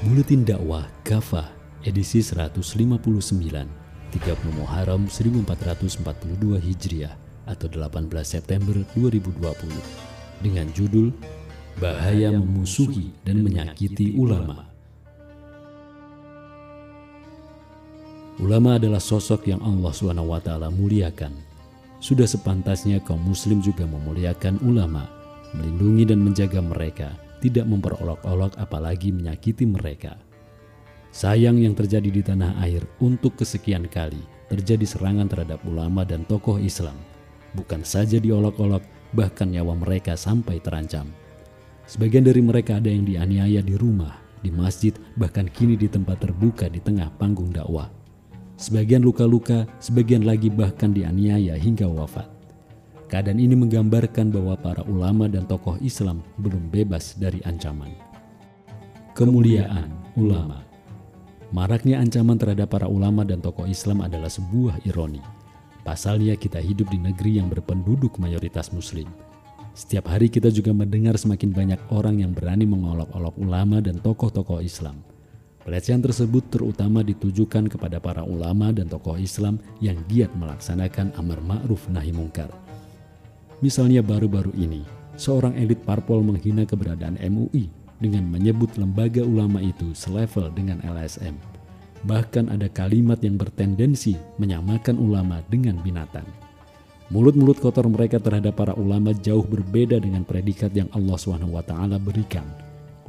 Buletin dakwah Kafah edisi 159 30 Muharram 1442 Hijriah atau 18 September 2020 dengan judul Bahaya memusuhi dan menyakiti ulama. Ulama adalah sosok yang Allah SWT muliakan. Sudah sepantasnya kaum muslim juga memuliakan ulama, melindungi dan menjaga mereka tidak memperolok-olok apalagi menyakiti mereka. Sayang yang terjadi di tanah air untuk kesekian kali terjadi serangan terhadap ulama dan tokoh Islam. Bukan saja diolok-olok, bahkan nyawa mereka sampai terancam. Sebagian dari mereka ada yang dianiaya di rumah, di masjid, bahkan kini di tempat terbuka di tengah panggung dakwah. Sebagian luka-luka, sebagian lagi bahkan dianiaya hingga wafat. Keadaan ini menggambarkan bahwa para ulama dan tokoh Islam belum bebas dari ancaman. Kemuliaan ulama. Maraknya ancaman terhadap para ulama dan tokoh Islam adalah sebuah ironi. Pasalnya kita hidup di negeri yang berpenduduk mayoritas muslim. Setiap hari kita juga mendengar semakin banyak orang yang berani mengolok-olok ulama dan tokoh-tokoh Islam. Pelecehan tersebut terutama ditujukan kepada para ulama dan tokoh Islam yang giat melaksanakan amar ma'ruf nahi mungkar Misalnya baru-baru ini, seorang elit parpol menghina keberadaan MUI dengan menyebut lembaga ulama itu selevel dengan LSM. Bahkan ada kalimat yang bertendensi menyamakan ulama dengan binatang. Mulut-mulut kotor mereka terhadap para ulama jauh berbeda dengan predikat yang Allah SWT berikan.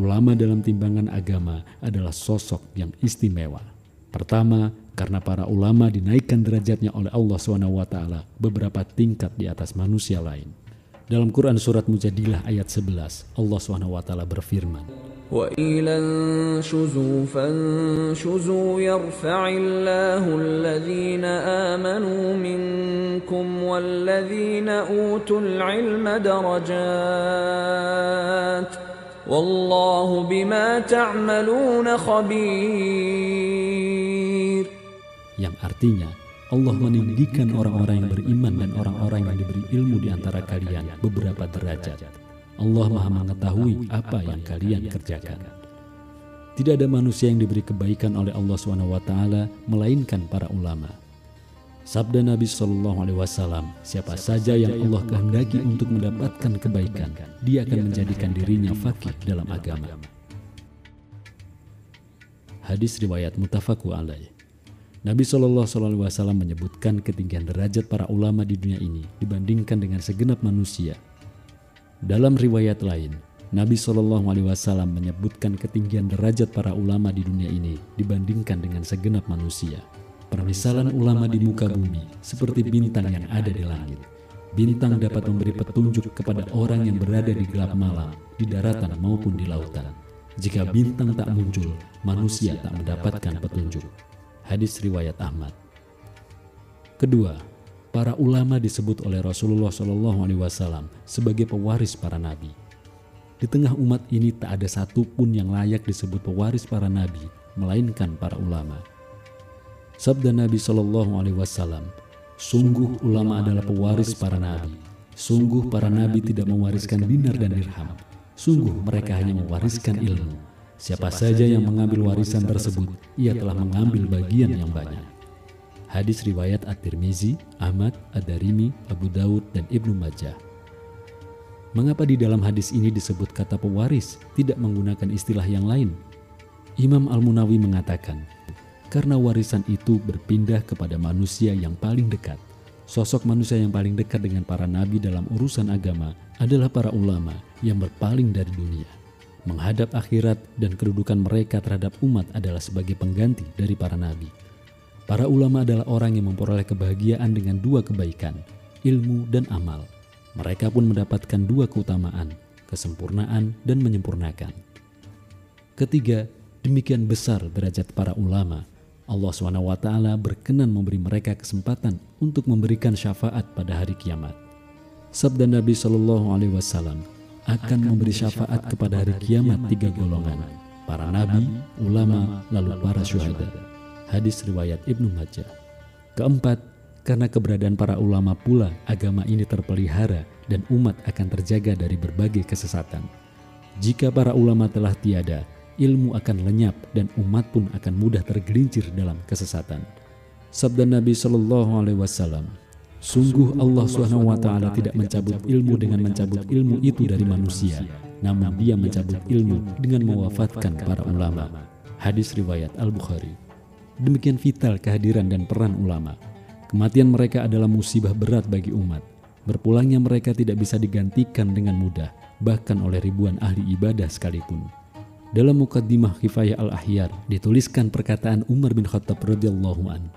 Ulama dalam timbangan agama adalah sosok yang istimewa. Pertama, karena para ulama dinaikkan derajatnya oleh Allah SWT beberapa tingkat di atas manusia lain. Dalam Quran surat Mujadilah ayat 11, Allah SWT berfirman, وَإِلَى انشُزُوا فَانشُزُوا يَرْفَعِ اللَّهُ الَّذِينَ آمَنُوا مِنكُمْ وَالَّذِينَ أُوتُوا الْعِلْمَ دَرَجَاتٍ وَاللَّهُ بِمَا تَعْمَلُونَ خَبِيرٌ yang artinya Allah meninggikan orang-orang yang beriman dan orang-orang yang diberi ilmu di antara kalian beberapa derajat. Allah Maha mengetahui apa yang kalian kerjakan. Tidak ada manusia yang diberi kebaikan oleh Allah SWT melainkan para ulama. Sabda Nabi Shallallahu Alaihi Wasallam, siapa saja yang Allah kehendaki untuk mendapatkan kebaikan, dia akan menjadikan dirinya fakih dalam agama. Hadis riwayat mutafaku alaih. Nabi Shallallahu Alaihi Wasallam menyebutkan ketinggian derajat para ulama di dunia ini dibandingkan dengan segenap manusia. Dalam riwayat lain, Nabi Shallallahu Alaihi Wasallam menyebutkan ketinggian derajat para ulama di dunia ini dibandingkan dengan segenap manusia. Permisalan ulama di muka bumi seperti bintang yang ada di langit. Bintang dapat memberi petunjuk kepada orang yang berada di gelap malam, di daratan maupun di lautan. Jika bintang tak muncul, manusia tak mendapatkan petunjuk. Hadis riwayat Ahmad. Kedua, para ulama disebut oleh Rasulullah Shallallahu Alaihi Wasallam sebagai pewaris para nabi. Di tengah umat ini tak ada satupun yang layak disebut pewaris para nabi, melainkan para ulama. Sabda Nabi Shallallahu Alaihi Wasallam, sungguh ulama adalah pewaris para nabi. Sungguh para nabi tidak mewariskan dinar dan dirham. Sungguh mereka hanya mewariskan ilmu. Siapa saja yang mengambil warisan tersebut, ia telah mengambil bagian yang banyak. Hadis riwayat At-Tirmizi, Ahmad, Ad-Darimi, Abu Daud, dan Ibnu Majah. Mengapa di dalam hadis ini disebut kata pewaris, tidak menggunakan istilah yang lain? Imam Al-Munawi mengatakan, karena warisan itu berpindah kepada manusia yang paling dekat. Sosok manusia yang paling dekat dengan para nabi dalam urusan agama adalah para ulama yang berpaling dari dunia. Menghadap akhirat dan kedudukan mereka terhadap umat adalah sebagai pengganti dari para nabi. Para ulama adalah orang yang memperoleh kebahagiaan dengan dua kebaikan, ilmu dan amal. Mereka pun mendapatkan dua keutamaan, kesempurnaan dan menyempurnakan. Ketiga, demikian besar derajat para ulama Allah SWT berkenan memberi mereka kesempatan untuk memberikan syafaat pada hari kiamat. Sabda Nabi Shallallahu Alaihi Wasallam akan memberi syafaat kepada hari kiamat tiga golongan, para nabi, ulama, lalu para syuhada. Hadis riwayat Ibnu Majah. Keempat, karena keberadaan para ulama pula agama ini terpelihara dan umat akan terjaga dari berbagai kesesatan. Jika para ulama telah tiada, ilmu akan lenyap dan umat pun akan mudah tergelincir dalam kesesatan. Sabda Nabi Shallallahu Alaihi Wasallam, sungguh Allah Taala tidak mencabut ilmu dengan mencabut ilmu itu dari manusia, namun Dia mencabut ilmu dengan mewafatkan para ulama. Hadis riwayat Al Bukhari. Demikian vital kehadiran dan peran ulama. Kematian mereka adalah musibah berat bagi umat. Berpulangnya mereka tidak bisa digantikan dengan mudah, bahkan oleh ribuan ahli ibadah sekalipun. Dalam Mukaddimah Kifayah Al-Ahyar dituliskan perkataan Umar bin Khattab radhiyallahu an.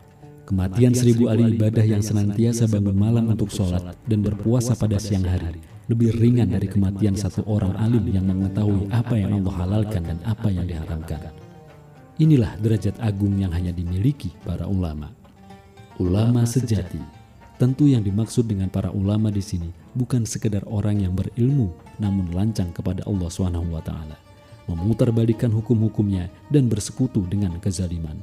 Kematian seribu ahli ibadah yang senantiasa bangun malam untuk sholat dan berpuasa pada siang hari lebih ringan dari kematian satu orang alim yang mengetahui apa yang Allah halalkan dan apa yang diharamkan. Inilah derajat agung yang hanya dimiliki para ulama. Ulama sejati Tentu yang dimaksud dengan para ulama di sini bukan sekedar orang yang berilmu namun lancang kepada Allah taala, memutarbalikan hukum-hukumnya dan bersekutu dengan kezaliman.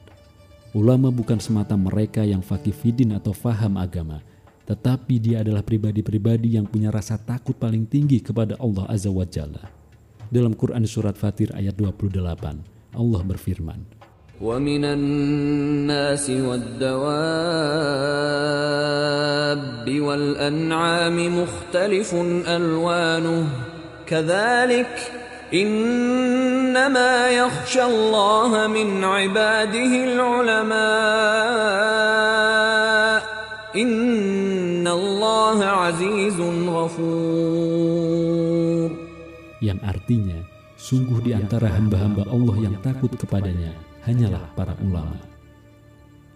Ulama bukan semata mereka yang fakih fidin atau faham agama, tetapi dia adalah pribadi-pribadi yang punya rasa takut paling tinggi kepada Allah Azza wa Jalla. Dalam Quran Surat Fatir ayat 28, Allah berfirman, ومن الناس والدواب والأنعام مختلف ألوانه كذلك إنما يخشى الله من عباده العلماء إن الله عزيز غفور yang artinya sungguh di antara hamba-hamba Allah yang takut kepadanya hanyalah para ulama.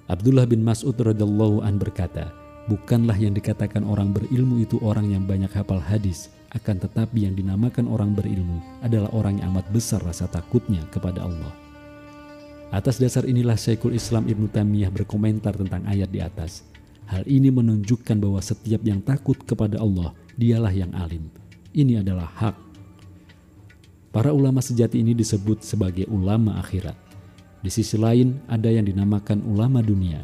Abdullah bin Mas'ud radhiyallahu an berkata, bukanlah yang dikatakan orang berilmu itu orang yang banyak hafal hadis, akan tetapi yang dinamakan orang berilmu adalah orang yang amat besar rasa takutnya kepada Allah. Atas dasar inilah Syekhul Islam Ibnu Taimiyah berkomentar tentang ayat di atas. Hal ini menunjukkan bahwa setiap yang takut kepada Allah, dialah yang alim. Ini adalah hak. Para ulama sejati ini disebut sebagai ulama akhirat. Di sisi lain, ada yang dinamakan ulama dunia.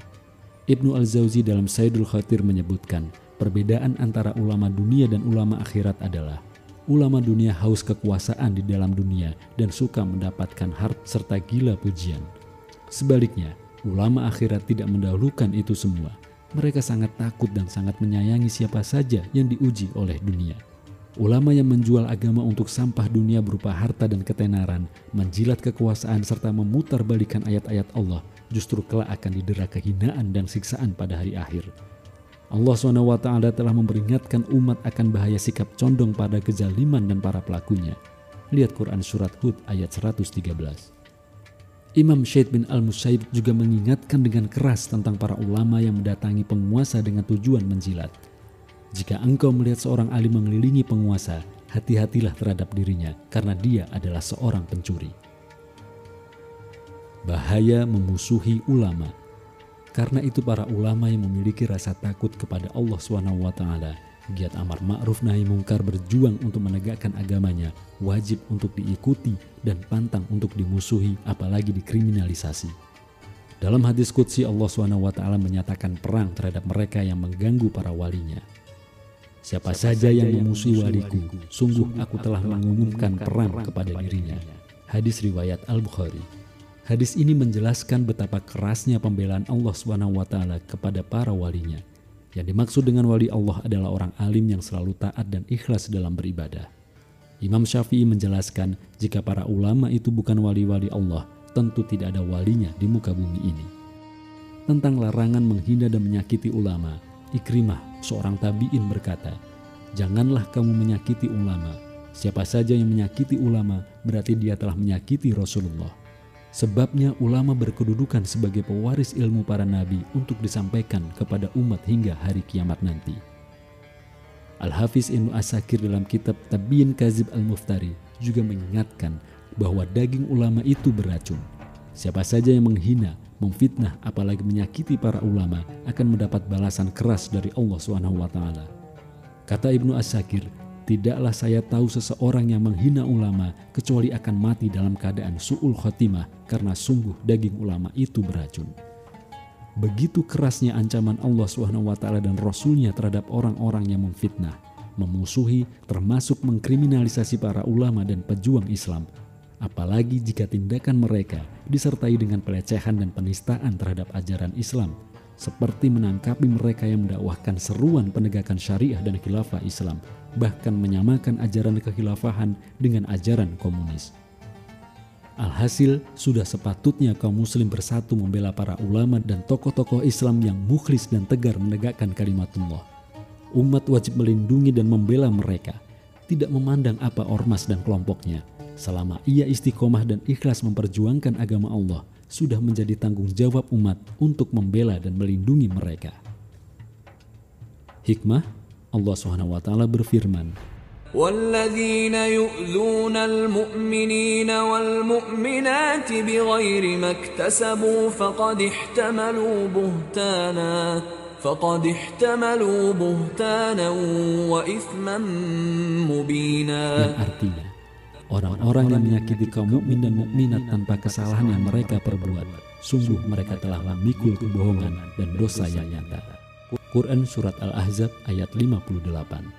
Ibnu Al-Zawzi dalam Sayyidul Khatir menyebutkan, perbedaan antara ulama dunia dan ulama akhirat adalah ulama dunia haus kekuasaan di dalam dunia dan suka mendapatkan harta serta gila pujian. Sebaliknya, ulama akhirat tidak mendahulukan itu semua. Mereka sangat takut dan sangat menyayangi siapa saja yang diuji oleh dunia. Ulama yang menjual agama untuk sampah dunia berupa harta dan ketenaran, menjilat kekuasaan serta memutar balikan ayat-ayat Allah, justru kelak akan didera kehinaan dan siksaan pada hari akhir. Allah SWT telah memperingatkan umat akan bahaya sikap condong pada kezaliman dan para pelakunya. Lihat Quran Surat Hud ayat 113. Imam Syed bin Al-Musaib juga mengingatkan dengan keras tentang para ulama yang mendatangi penguasa dengan tujuan menjilat – jika engkau melihat seorang alim mengelilingi penguasa, hati-hatilah terhadap dirinya karena dia adalah seorang pencuri. Bahaya memusuhi ulama. Karena itu para ulama yang memiliki rasa takut kepada Allah SWT, giat amar ma'ruf nahi mungkar berjuang untuk menegakkan agamanya, wajib untuk diikuti dan pantang untuk dimusuhi apalagi dikriminalisasi. Dalam hadis Qudsi Allah SWT menyatakan perang terhadap mereka yang mengganggu para walinya. Siapa saja yang memusuhi waliku, sungguh aku telah mengumumkan perang kepada dirinya. Hadis riwayat Al-Bukhari. Hadis ini menjelaskan betapa kerasnya pembelaan Allah SWT kepada para walinya. Yang dimaksud dengan wali Allah adalah orang alim yang selalu taat dan ikhlas dalam beribadah. Imam Syafi'i menjelaskan jika para ulama itu bukan wali-wali Allah, tentu tidak ada walinya di muka bumi ini. Tentang larangan menghina dan menyakiti ulama, Ikrimah, seorang tabi'in berkata, Janganlah kamu menyakiti ulama. Siapa saja yang menyakiti ulama berarti dia telah menyakiti Rasulullah. Sebabnya ulama berkedudukan sebagai pewaris ilmu para nabi untuk disampaikan kepada umat hingga hari kiamat nanti. Al-Hafiz Ibnu Asakir dalam kitab Tabiin Kazib Al-Muftari juga mengingatkan bahwa daging ulama itu beracun. Siapa saja yang menghina, memfitnah apalagi menyakiti para ulama akan mendapat balasan keras dari Allah SWT. Kata Ibnu As-Sakir, tidaklah saya tahu seseorang yang menghina ulama kecuali akan mati dalam keadaan su'ul khotimah karena sungguh daging ulama itu beracun. Begitu kerasnya ancaman Allah SWT dan Rasulnya terhadap orang-orang yang memfitnah, memusuhi, termasuk mengkriminalisasi para ulama dan pejuang Islam apalagi jika tindakan mereka disertai dengan pelecehan dan penistaan terhadap ajaran Islam, seperti menangkapi mereka yang mendakwahkan seruan penegakan syariah dan khilafah Islam, bahkan menyamakan ajaran kekhilafahan dengan ajaran komunis. Alhasil, sudah sepatutnya kaum muslim bersatu membela para ulama dan tokoh-tokoh Islam yang mukhlis dan tegar menegakkan kalimatullah. Umat wajib melindungi dan membela mereka, tidak memandang apa ormas dan kelompoknya. Selama ia istiqomah dan ikhlas memperjuangkan agama Allah, sudah menjadi tanggung jawab umat untuk membela dan melindungi mereka. Hikmah Allah SWT berfirman, والذين يؤذون المؤمنين والمؤمنات بغير ما اكتسبوا فقد احتملوا بهتانا فقد احتملوا بهتانا وإثما مبينا yang artinya orang-orang yang menyakiti kaum mukmin dan mukminat tanpa kesalahan yang mereka perbuat sungguh mereka telah memikul kebohongan dan dosa yang nyata Quran Surat Al-Ahzab ayat 58